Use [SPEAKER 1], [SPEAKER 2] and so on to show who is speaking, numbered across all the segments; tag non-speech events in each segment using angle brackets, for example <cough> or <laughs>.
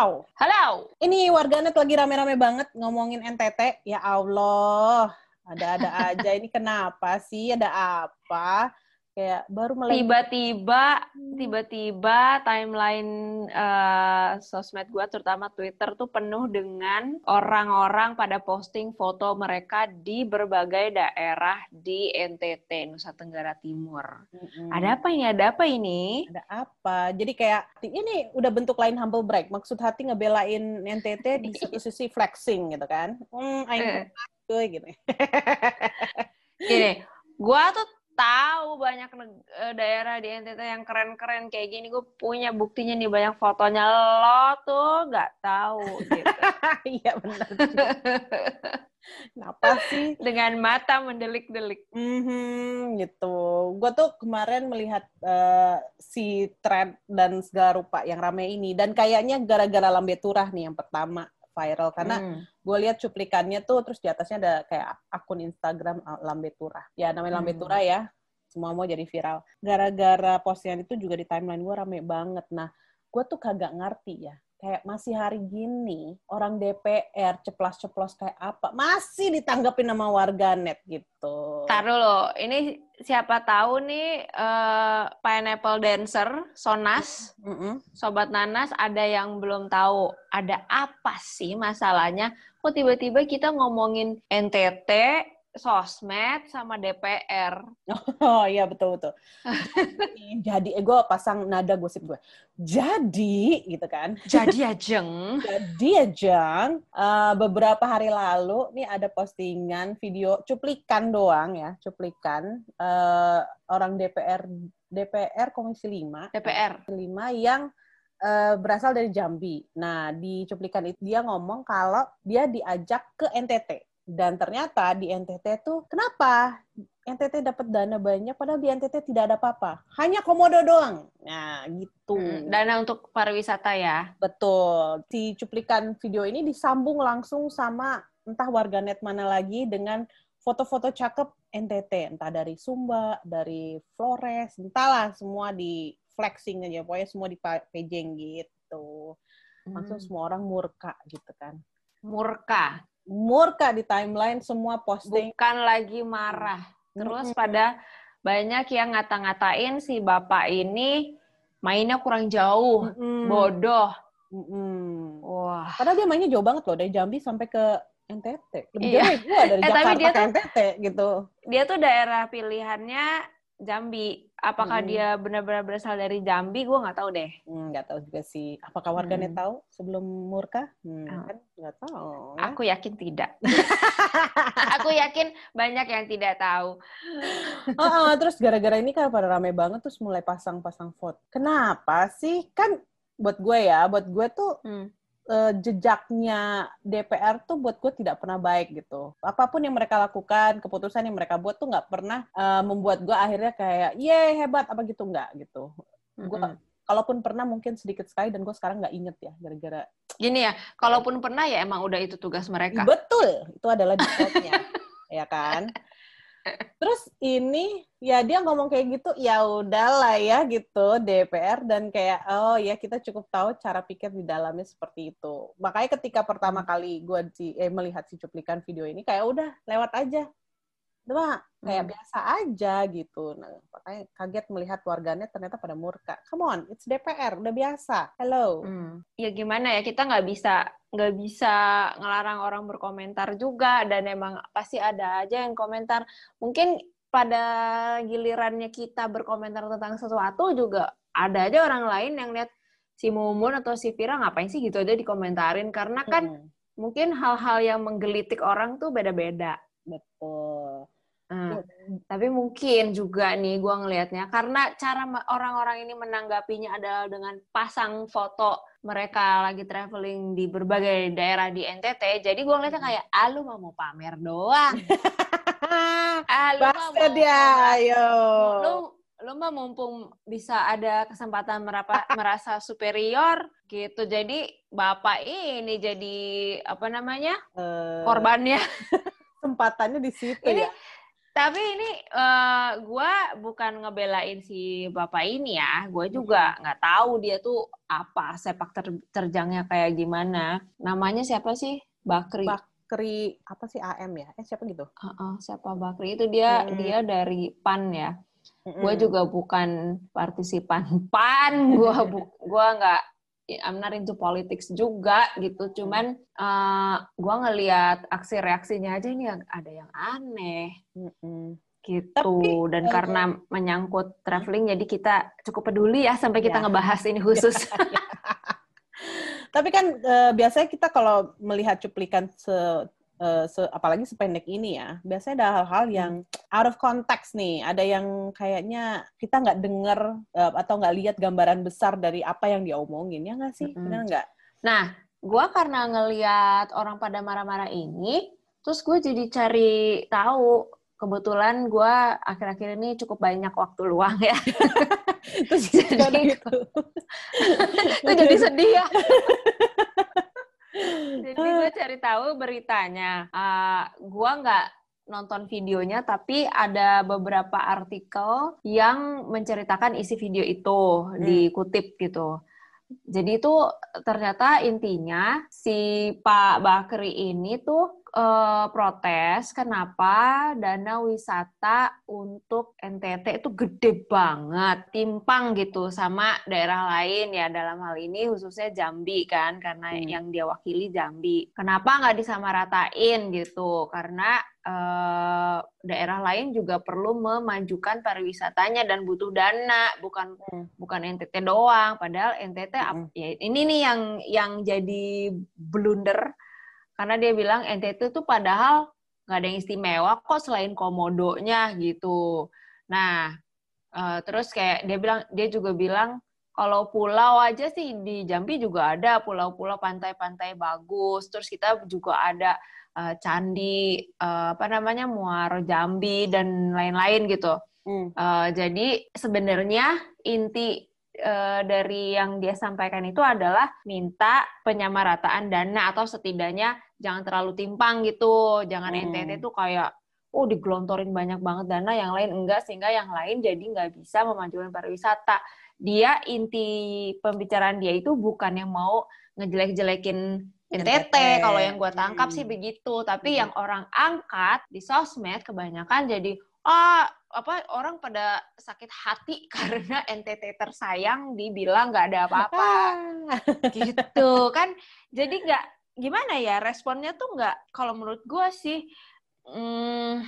[SPEAKER 1] Halo.
[SPEAKER 2] Halo.
[SPEAKER 1] Ini warganet lagi rame-rame banget ngomongin NTT. Ya Allah. Ada-ada aja. Ini kenapa sih? Ada apa? Kayak baru mulai
[SPEAKER 2] Tiba-tiba, tiba-tiba timeline uh, sosmed gue, terutama Twitter tuh penuh dengan orang-orang pada posting foto mereka di berbagai daerah di NTT, Nusa Tenggara Timur.
[SPEAKER 1] Mm-mm.
[SPEAKER 2] Ada apa ini? Ada apa ini?
[SPEAKER 1] ada apa? Jadi kayak ini udah bentuk lain humble brag. Maksud hati ngebelain NTT di <laughs> satu sisi flexing gitu kan. Hmm, aing
[SPEAKER 2] Eh.
[SPEAKER 1] gue gitu. <laughs>
[SPEAKER 2] Gini, gue tuh tahu banyak eh, daerah di NTT yang keren-keren kayak gini. Gue punya buktinya nih banyak fotonya. Lo tuh nggak tahu gitu. <laughs>
[SPEAKER 1] Iya benar. <laughs> Kenapa sih?
[SPEAKER 2] Dengan mata mendelik-delik.
[SPEAKER 1] Mhm, gitu. Gue tuh kemarin melihat eh, si thread dan segala rupa yang rame ini dan kayaknya gara-gara lambe turah nih yang pertama viral karena
[SPEAKER 2] Hmm.
[SPEAKER 1] gue lihat cuplikannya tuh terus di atasnya ada kayak akun Instagram uh, lambe turah. Ya namanya lambe
[SPEAKER 2] Hmm.
[SPEAKER 1] turah ya. Semua mau jadi viral. Gara-gara postingan itu juga di timeline gue rame banget. Nah, gue tuh kagak ngerti ya. Kayak masih hari gini orang DPR ceplas-ceplos kayak apa masih ditanggapin sama warganet gitu.
[SPEAKER 2] Ntar dulu, ini siapa tahu nih eh, Pineapple Dancer, Sonas,
[SPEAKER 1] Mm-mm.
[SPEAKER 2] Sobat Nanas ada yang belum tahu ada apa sih masalahnya? Kok tiba-tiba kita ngomongin NTT, sosmed, sama DPR?
[SPEAKER 1] Oh iya betul betul. Jadi <laughs> gue pasang nada gosip gue. Jadi gitu kan.
[SPEAKER 2] Jadi <laughs> ajeng.
[SPEAKER 1] Jadi ya Jang, eh, beberapa hari lalu nih ada postingan video cuplikan doang ya, cuplikan eh, orang DPR DPR Komisi 5
[SPEAKER 2] DPR.
[SPEAKER 1] 5 yang eh, berasal dari Jambi. Nah, di cuplikan itu dia ngomong kalau dia diajak ke NTT. Dan ternyata di NTT tuh kenapa NTT dapat dana banyak padahal di NTT tidak ada apa-apa. Hanya komodo doang. Nah, gitu.
[SPEAKER 2] Hmm, Dana untuk pariwisata ya.
[SPEAKER 1] Betul. Si cuplikan video ini disambung langsung sama entah warganet mana lagi dengan foto-foto cakep NTT, entah dari Sumba, dari Flores, entahlah semua di flexing aja, pokoknya semua di pejeng gitu. Langsung
[SPEAKER 2] Hmm.
[SPEAKER 1] semua orang murka gitu kan.
[SPEAKER 2] Murka,
[SPEAKER 1] Murka di timeline semua posting.
[SPEAKER 2] bukan lagi marah. Terus
[SPEAKER 1] Mm-mm.
[SPEAKER 2] pada banyak yang ngata-ngatain si bapak ini mainnya kurang jauh,
[SPEAKER 1] Mm-mm.
[SPEAKER 2] bodoh.
[SPEAKER 1] Mm-mm.
[SPEAKER 2] Wah.
[SPEAKER 1] Padahal dia mainnya jauh banget loh dari Jambi sampai ke NTT. Lebih
[SPEAKER 2] Iya.
[SPEAKER 1] jauh dari gua <laughs> dari
[SPEAKER 2] Eh, tapi
[SPEAKER 1] Jakarta
[SPEAKER 2] dia
[SPEAKER 1] ke
[SPEAKER 2] tuh-
[SPEAKER 1] NTT gitu.
[SPEAKER 2] Dia tuh daerah pilihannya Jambi. Apakah
[SPEAKER 1] Mm-mm.
[SPEAKER 2] dia benar-benar berasal dari Jambi? Gue nggak tahu deh.
[SPEAKER 1] Hmm, nggak tahu juga sih. Apakah warganet
[SPEAKER 2] Hmm.
[SPEAKER 1] tahu sebelum murka? Hmm,
[SPEAKER 2] Oh.
[SPEAKER 1] kan nggak tahu. ya.
[SPEAKER 2] Aku yakin tidak. <laughs> Aku yakin banyak yang tidak tahu.
[SPEAKER 1] Oh, oh, terus gara-gara ini kan pada rame banget terus mulai pasang-pasang foto. Kenapa sih? Kan buat gue ya, buat gue tuh
[SPEAKER 2] Hmm.
[SPEAKER 1] Eh, jejaknya DPR tuh buat gue tidak pernah baik gitu. Apa pun yang mereka lakukan, keputusan yang mereka buat tuh nggak pernah eh, membuat gue akhirnya kayak, ye hebat apa gitu nggak gitu. Gue
[SPEAKER 2] Mm-mm.
[SPEAKER 1] kalaupun pernah mungkin sedikit sekali dan gue sekarang nggak inget ya gara-gara
[SPEAKER 2] Gini ya, kalaupun pernah ya emang udah itu tugas mereka.
[SPEAKER 1] Betul, itu adalah defaultnya, <laughs> ya kan? Terus ini ya dia ngomong kayak gitu, ya udahlah ya gitu DPR dan kayak oh ya kita cukup tahu cara pikir di dalamnya seperti itu. Makanya ketika pertama kali gue eh, melihat si cuplikan video ini kayak udah lewat aja, udah kayak
[SPEAKER 2] Hmm.
[SPEAKER 1] biasa aja gitu. Nah, makanya kaget melihat warganet ternyata pada murka. Come on, it's DPR, udah biasa. Hello.
[SPEAKER 2] Hmm. Ya gimana ya kita nggak bisa nggak bisa ngelarang orang berkomentar juga dan emang pasti ada aja yang komentar. Mungkin pada gilirannya kita berkomentar tentang sesuatu juga ada aja orang lain yang lihat si Mumun atau si Vira ngapain sih gitu aja dikomentarin karena kan
[SPEAKER 1] Hmm,
[SPEAKER 2] mungkin hal-hal yang menggelitik orang tuh beda-beda.
[SPEAKER 1] Betul.
[SPEAKER 2] Nah, tapi mungkin juga nih gue ngelihatnya karena cara orang-orang ini menanggapinya adalah dengan pasang foto mereka lagi traveling di berbagai daerah di NTT. Jadi gue ngeliatnya kayak, ah lu mau pamer doang. <laughs> Ah lu
[SPEAKER 1] Bastard ya, ayo.
[SPEAKER 2] Lu lu mah mumpung bisa ada kesempatan merapa, <laughs> merasa superior gitu. Jadi bapak ini jadi apa namanya
[SPEAKER 1] Eh,
[SPEAKER 2] korbannya. <laughs>
[SPEAKER 1] kesempatannya di situ
[SPEAKER 2] Ini
[SPEAKER 1] ya.
[SPEAKER 2] Tapi ini uh, gue bukan ngebelain si bapak ini ya. Gue juga nggak tahu dia tuh apa sepak ter terjangnya kayak gimana. Namanya siapa sih? Bakri.
[SPEAKER 1] Bakri apa sih AM ya? Eh siapa gitu?
[SPEAKER 2] Uh -uh, siapa Bakri itu dia hmm. dia dari PAN ya. Hmm. Gue juga bukan partisipan <laughs> PAN. Gue <laughs> bu gua nggak I'm not into politics juga gitu. Cuman uh, eh, gue ngeliat aksi reaksinya aja ini ada yang aneh. Mm-mm. gitu Tapi, dan uh, karena menyangkut traveling jadi kita cukup peduli ya sampai kita ya. ngebahas ini khusus. Ya, ya.
[SPEAKER 1] Tapi kan uh, biasanya kita kalau melihat cuplikan se uh, se, apalagi sependek ini ya, biasanya ada hal-hal hmm. yang out of context nih. Ada yang kayaknya kita nggak dengar uh, atau nggak lihat gambaran besar dari apa yang dia omongin, ya nggak sih? Hmm. Benar nggak?
[SPEAKER 2] Nah, gue karena ngelihat orang pada marah-marah ini, terus gue jadi cari tahu. Kebetulan gue akhir-akhir ini cukup banyak waktu luang ya. <laughs> terus <laughs> jadi, gitu. <laughs> itu jadi sedih ya. Jadi gue cari tahu beritanya. Uh, gue nggak nonton videonya, tapi ada beberapa artikel yang menceritakan isi video itu, hmm. dikutip gitu. Jadi itu ternyata intinya si Pak Bakri ini tuh uh, protes kenapa dana wisata untuk NTT itu gede banget, timpang gitu sama daerah lain ya dalam hal ini khususnya Jambi kan karena hmm. yang dia wakili Jambi. Kenapa nggak disamaratain gitu? Karena uh, daerah lain juga perlu memajukan pariwisatanya dan butuh dana, bukan hmm. bukan NTT doang. Padahal NTT hmm. ya ini nih yang yang jadi blunder karena dia bilang NTT itu padahal nggak ada yang istimewa kok selain komodonya gitu. Nah, uh, terus kayak dia bilang dia juga bilang kalau pulau aja sih di Jambi juga ada pulau-pulau pantai-pantai bagus. Terus kita juga ada uh, candi uh, apa namanya Muaro Jambi dan lain-lain gitu. Hmm. Uh, jadi sebenarnya inti uh, dari yang dia sampaikan itu adalah minta penyamarataan dana atau setidaknya jangan terlalu timpang gitu. Jangan hmm. NTT tuh kayak oh digelontorin banyak banget dana, yang lain enggak sehingga yang lain jadi nggak bisa memajukan pariwisata. Dia inti pembicaraan dia itu bukan yang mau ngejelek-jelekin NTT, kalau yang gue tangkap hmm. sih begitu. Tapi hmm. yang orang angkat di sosmed kebanyakan jadi ah apa orang pada sakit hati <laughs> karena NTT tersayang dibilang nggak ada apa-apa <laughs> gitu kan jadi nggak gimana ya responnya tuh nggak kalau menurut gue sih hmm,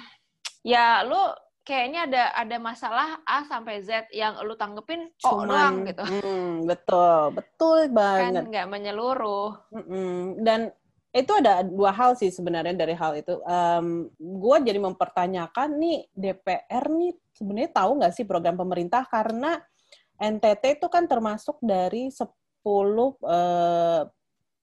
[SPEAKER 2] ya lu kayaknya ada ada masalah A sampai Z yang lu tanggepin
[SPEAKER 1] oh doang gitu mm, betul betul kan banget
[SPEAKER 2] kan nggak menyeluruh
[SPEAKER 1] mm -mm. dan itu ada dua hal sih sebenarnya dari hal itu. Um, gue jadi mempertanyakan nih DPR nih sebenarnya tahu nggak sih program pemerintah karena NTT itu kan termasuk dari 10 uh,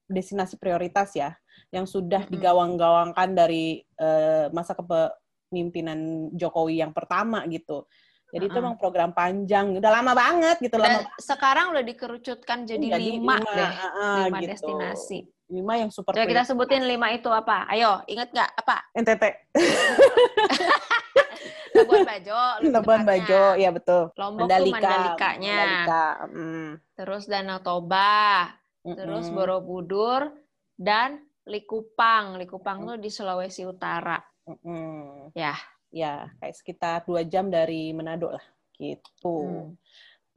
[SPEAKER 1] destinasi prioritas ya yang sudah digawang-gawangkan dari uh, masa kepemimpinan Jokowi yang pertama gitu. Jadi uh -uh. itu emang program panjang, udah lama banget gitu. Dan lama.
[SPEAKER 2] sekarang udah dikerucutkan jadi, jadi lima, lima deh, uh, lima gitu. destinasi
[SPEAKER 1] lima yang super
[SPEAKER 2] Coba kita sebutin lima itu apa? Ayo, inget nggak apa?
[SPEAKER 1] NTT. <laughs>
[SPEAKER 2] Labuan Bajo. <laughs>
[SPEAKER 1] Labuan Bajo, ya betul.
[SPEAKER 2] Lombok Mandalika, tuh Mandalikanya. Mandalika. Mm. Terus Danau Toba. -mm. Terus Borobudur dan Likupang. Likupang mm. tuh di Sulawesi Utara. Mm -mm.
[SPEAKER 1] Ya. Ya, kayak sekitar dua jam dari Manado lah, gitu. Mm.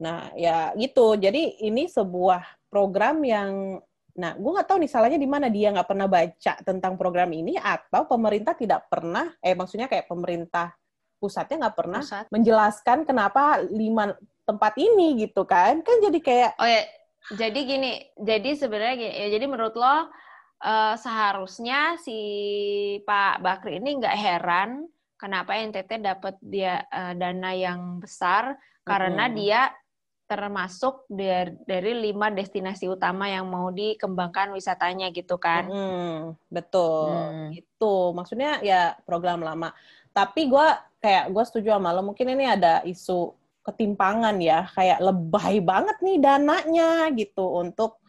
[SPEAKER 1] Nah, ya gitu. Jadi ini sebuah program yang Nah, gue nggak tahu nih salahnya di mana dia nggak pernah baca tentang program ini atau pemerintah tidak pernah, eh maksudnya kayak pemerintah pusatnya nggak pernah Pusat. menjelaskan kenapa lima tempat ini gitu kan? Kan jadi kayak
[SPEAKER 2] Oh ya, jadi gini, jadi sebenarnya gini, ya jadi menurut lo uh, seharusnya si Pak Bakri ini nggak heran kenapa NTT dapat dia uh, dana yang besar karena hmm. dia termasuk dari, dari lima destinasi utama yang mau dikembangkan wisatanya gitu kan?
[SPEAKER 1] Hmm, betul, hmm. itu maksudnya ya program lama. Tapi gue kayak gue setuju sama lo, mungkin ini ada isu ketimpangan ya, kayak lebay banget nih dananya gitu untuk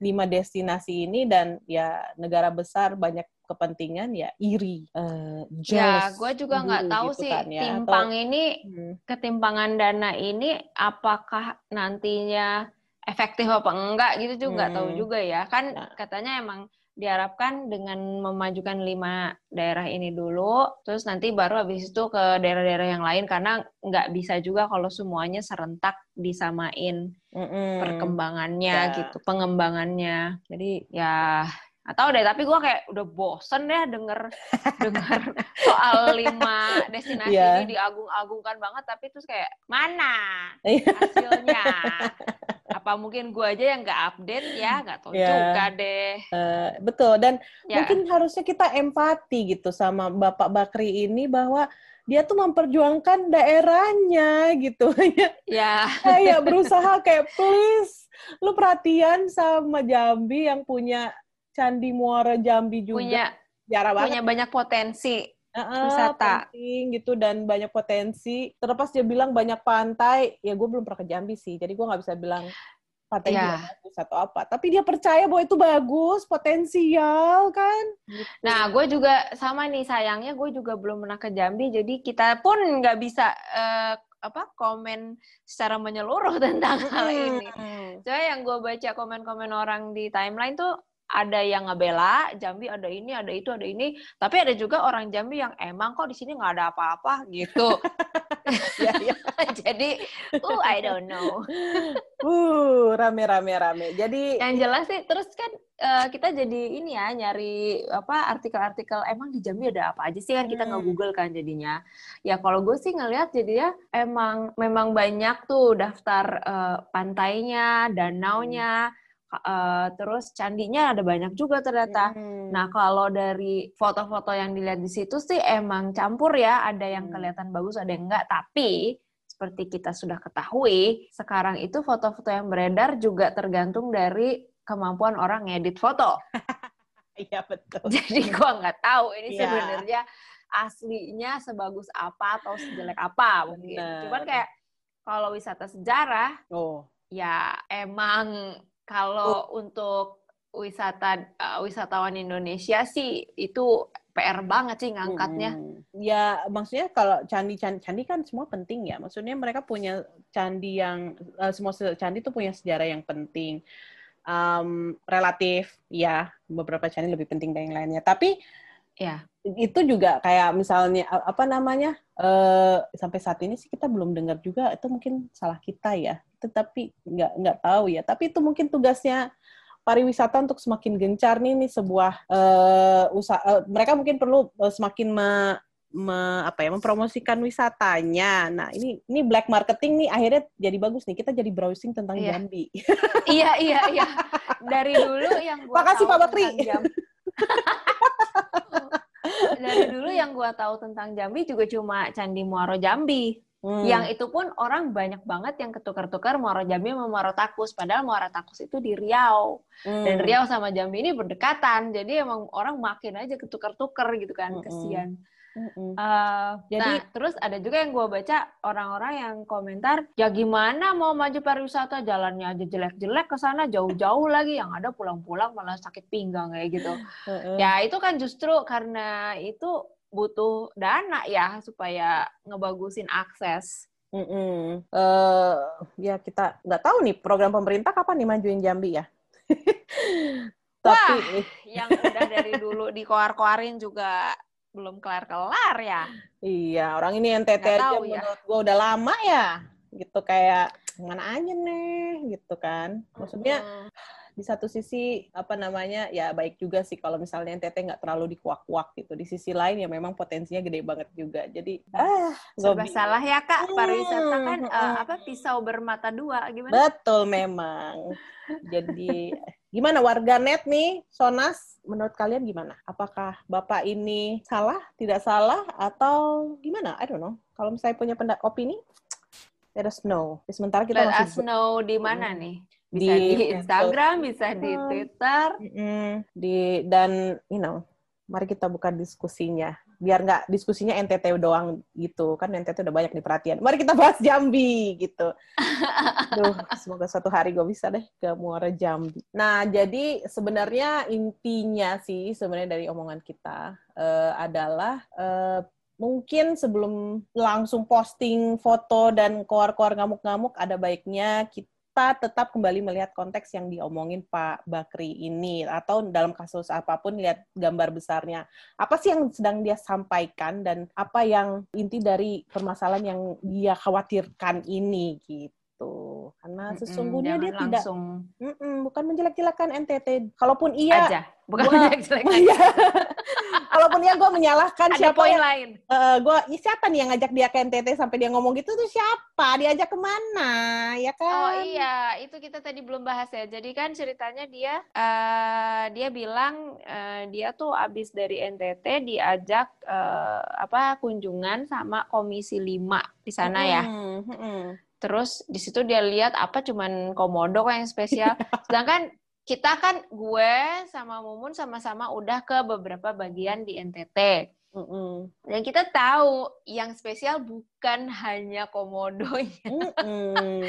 [SPEAKER 1] lima destinasi ini dan ya negara besar banyak kepentingan ya iri, uh,
[SPEAKER 2] Ya, gue juga nggak tahu gitu sih kan, ya. timpang Atau, ini hmm. ketimpangan dana ini apakah nantinya efektif apa enggak gitu juga nggak hmm. tahu juga ya kan nah. katanya emang diharapkan dengan memajukan lima daerah ini dulu, terus nanti baru habis itu ke daerah-daerah yang lain karena nggak bisa juga kalau semuanya serentak disamain mm -mm. perkembangannya yeah. gitu, pengembangannya. Jadi ya atau deh tapi gue kayak udah bosen deh denger <laughs> denger soal lima destinasi yeah. ini diagung-agungkan banget tapi terus kayak mana iya. hasilnya <laughs> apa mungkin gue aja yang nggak update ya nggak tahu yeah. juga deh
[SPEAKER 1] uh, betul dan yeah. mungkin harusnya kita empati gitu sama bapak Bakri ini bahwa dia tuh memperjuangkan daerahnya gitu <laughs> ya kayak berusaha kayak please lu perhatian sama Jambi yang punya Candi Muara Jambi juga.
[SPEAKER 2] Punya, Jarang punya banget. banyak potensi uh, wisata.
[SPEAKER 1] Penting gitu dan banyak potensi. Terlepas dia bilang banyak pantai, ya gue belum pernah ke Jambi sih, jadi gue nggak bisa bilang pantai yeah. bagus atau apa. Tapi dia percaya bahwa itu bagus, potensial kan.
[SPEAKER 2] Gitu. Nah, gue juga sama nih sayangnya gue juga belum pernah ke Jambi, jadi kita pun nggak bisa uh, apa komen secara menyeluruh <laughs> tentang hal ini. Coba yang gue baca komen-komen orang di timeline tuh ada yang ngebela Jambi ada ini ada itu ada ini. Tapi ada juga orang Jambi yang emang kok di sini nggak ada apa-apa? gitu. <laughs> Ya, ya. jadi uh I don't know.
[SPEAKER 1] Uh rame rame rame. Jadi
[SPEAKER 2] yang jelas sih terus kan uh, kita jadi ini ya nyari apa artikel-artikel emang di Jambi ada apa aja sih? Kan kita hmm. nge-google kan jadinya. Ya kalau gue sih ngelihat jadinya emang memang banyak tuh daftar uh, pantainya danaunya. hmm uh, terus candinya ada banyak juga ternyata. Hmm. Nah kalau dari foto-foto yang dilihat di situ sih emang campur ya, ada yang hmm. kelihatan bagus, ada yang enggak. Tapi seperti kita sudah ketahui, sekarang itu foto-foto yang beredar juga tergantung dari kemampuan orang ngedit foto. <laughs>
[SPEAKER 1] Iya betul.
[SPEAKER 2] Jadi gua nggak tahu ini yeah. sebenarnya aslinya sebagus apa atau sejelek apa mungkin. Bener. Cuman kayak kalau wisata sejarah, oh. ya emang kalau oh. untuk wisata uh, wisatawan Indonesia sih itu PR banget sih ngangkatnya. Hmm.
[SPEAKER 1] Ya maksudnya kalau candi, candi candi kan semua penting ya. Maksudnya mereka punya candi yang uh, semua candi itu punya sejarah yang penting. Um, relatif ya beberapa candi lebih penting dari yang lainnya. Tapi ya itu juga kayak misalnya apa namanya uh, sampai saat ini sih kita belum dengar juga itu mungkin salah kita ya tetapi nggak nggak tahu ya. Tapi itu mungkin tugasnya pariwisata untuk semakin gencar nih, nih sebuah uh, usaha. Uh, mereka mungkin perlu uh, semakin me, me, apa ya mempromosikan wisatanya. Nah ini ini black marketing nih akhirnya jadi bagus nih. Kita jadi browsing tentang iya. Jambi. <laughs>
[SPEAKER 2] iya iya iya. Dari dulu yang
[SPEAKER 1] gua Makasih Pak Bakri. <laughs>
[SPEAKER 2] Dari dulu yang gua tahu tentang Jambi juga cuma Candi Muaro Jambi. Hmm. Yang itu pun orang banyak banget yang ketukar-tukar Muara Jambi sama Muara Takus. Padahal Muara Takus itu di Riau. Hmm. Dan Riau sama Jambi ini berdekatan. Jadi emang orang makin aja ketukar-tukar gitu kan. Hmm. Kesian. Uh, Jadi nah, terus ada juga yang gue baca orang-orang yang komentar ya gimana mau maju pariwisata jalannya aja jelek-jelek ke sana jauh-jauh lagi yang ada pulang-pulang malah sakit pinggang kayak gitu. Uh. Ya itu kan justru karena itu butuh dana ya supaya ngebagusin akses.
[SPEAKER 1] Mm -mm. Uh, ya kita nggak tahu nih program pemerintah kapan nih majuin Jambi ya. <laughs>
[SPEAKER 2] Tapi Wah, yang udah dari dulu dikoar-koarin juga belum kelar-kelar ya.
[SPEAKER 1] Iya, orang ini NTT aja ya. menurut gue udah lama ya. Gitu kayak mana aja nih gitu kan. Maksudnya hmm di satu sisi apa namanya ya baik juga sih kalau misalnya NTT nggak terlalu dikuak-kuak gitu. Di sisi lain ya memang potensinya gede banget juga. Jadi ah
[SPEAKER 2] serba salah ya kak pariwisata kan hmm. uh, apa pisau bermata dua gimana?
[SPEAKER 1] Betul memang. Jadi gimana warga net nih Sonas menurut kalian gimana? Apakah Bapak ini salah, tidak salah atau gimana? I don't know. Kalau misalnya punya pendapat opini let us know. Sementara kita
[SPEAKER 2] let masih us know di mana nih? Bisa di, di Instagram, bisa di Twitter,
[SPEAKER 1] di dan you know, mari kita buka diskusinya. Biar nggak diskusinya NTT doang gitu. Kan NTT udah banyak di perhatian. Mari kita bahas Jambi gitu. <laughs> Duh, semoga suatu hari gue bisa deh ke Muara Jambi. Nah jadi sebenarnya intinya sih sebenarnya dari omongan kita uh, adalah uh, mungkin sebelum langsung posting foto dan keluar-keluar ngamuk-ngamuk ada baiknya kita kita tetap kembali melihat konteks yang diomongin Pak Bakri ini atau dalam kasus apa pun lihat gambar besarnya. Apa sih yang sedang dia sampaikan dan apa yang inti dari permasalahan yang dia khawatirkan ini gitu. Karena sesungguhnya mm -mm, dia langsung... tidak mm -mm, bukan menjelek-jelekan NTT. Kalaupun iya
[SPEAKER 2] aja, bukan menjelek-jelekan.
[SPEAKER 1] Iya gue menyalahkan
[SPEAKER 2] Ada
[SPEAKER 1] siapa
[SPEAKER 2] poin
[SPEAKER 1] yang,
[SPEAKER 2] lain.
[SPEAKER 1] Uh, gua siapa nih yang ngajak dia ke NTT sampai dia ngomong gitu tuh siapa? Diajak ke mana? Ya kan?
[SPEAKER 2] Oh iya, itu kita tadi belum bahas ya. Jadi kan ceritanya dia uh, dia bilang uh, dia tuh abis dari NTT diajak uh, apa kunjungan sama Komisi 5 di sana hmm, ya. Hmm. Terus di situ dia lihat apa cuman komodo kok yang spesial. <laughs> Sedangkan kita kan gue sama Mumun sama-sama udah ke beberapa bagian di NTT. Mm -mm. Dan kita tahu yang spesial bukan hanya komodonya. Mm -mm.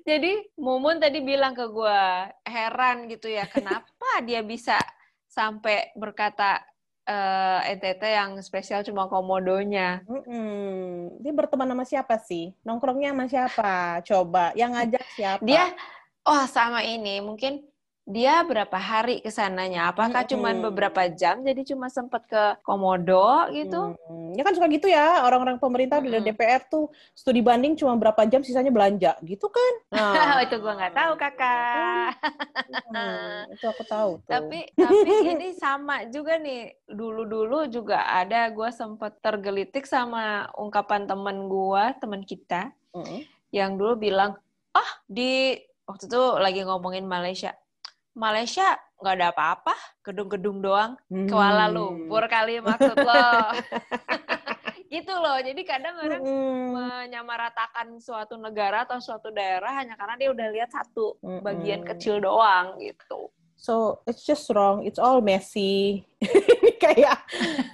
[SPEAKER 2] <laughs> Jadi Mumun tadi bilang ke gue heran gitu ya kenapa <laughs> dia bisa sampai berkata uh, eh, NTT yang spesial cuma komodonya.
[SPEAKER 1] Mm-mm. Dia berteman sama siapa sih? Nongkrongnya sama siapa? Coba, yang ngajak siapa?
[SPEAKER 2] Dia, oh sama ini, mungkin dia berapa hari ke sananya? Apakah hmm. cuma beberapa jam jadi cuma sempat ke Komodo gitu?
[SPEAKER 1] Hmm. Ya kan suka gitu ya, orang-orang pemerintah hmm. di DPR tuh studi banding cuma berapa jam sisanya belanja, gitu kan?
[SPEAKER 2] Nah. <laughs> itu gua nggak tahu kakak.
[SPEAKER 1] Hmm, itu aku tahu. Tuh.
[SPEAKER 2] Tapi tapi ini sama juga nih. Dulu-dulu juga ada gue sempat tergelitik sama ungkapan temen gue, teman kita, hmm. yang dulu bilang, ah di waktu itu lagi ngomongin Malaysia Malaysia nggak ada apa-apa, gedung-gedung doang. Hmm. Kuala Lumpur kali maksud lo. <laughs> gitu loh. Jadi kadang orang hmm. menyamaratakan suatu negara atau suatu daerah hanya karena dia udah lihat satu hmm. bagian kecil doang gitu.
[SPEAKER 1] So it's just wrong. It's all messy. <laughs> kayak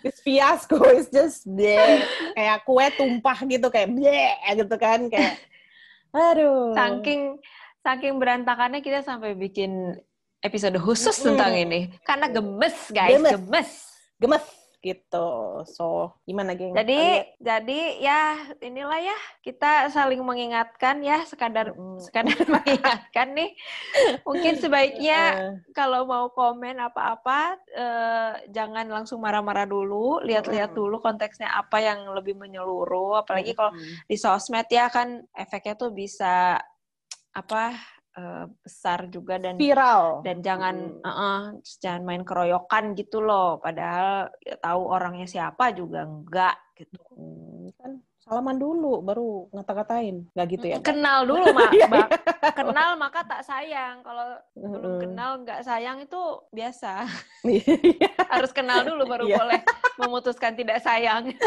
[SPEAKER 1] this fiasco is just bleh. kayak kue tumpah gitu kayak bleh gitu kan kayak <laughs> aduh.
[SPEAKER 2] Saking saking berantakannya kita sampai bikin episode khusus mm tentang ini. Karena gemes guys gemes. gemes,
[SPEAKER 1] gemes gitu. So gimana geng?
[SPEAKER 2] Jadi Kalian? jadi ya inilah ya kita saling mengingatkan ya sekadar mm. sekadar <laughs> mengingatkan nih. Mungkin <laughs> sebaiknya uh. kalau mau komen apa-apa eh, jangan langsung marah-marah dulu. Lihat-lihat dulu konteksnya apa yang lebih menyeluruh. Apalagi kalau di sosmed ya kan efeknya tuh bisa apa uh, besar juga dan
[SPEAKER 1] viral.
[SPEAKER 2] dan jangan hmm. uh jangan main keroyokan gitu loh. Padahal ya, tahu orangnya siapa juga enggak gitu.
[SPEAKER 1] Hmm, kan salaman dulu baru ngata-ngatain. Nggak gitu ya
[SPEAKER 2] kenal dulu <laughs> mak iya, iya. kenal maka tak sayang. Kalau hmm. belum kenal nggak sayang itu biasa. Iya, <laughs> Harus kenal dulu baru boleh memutuskan tidak sayang. <laughs>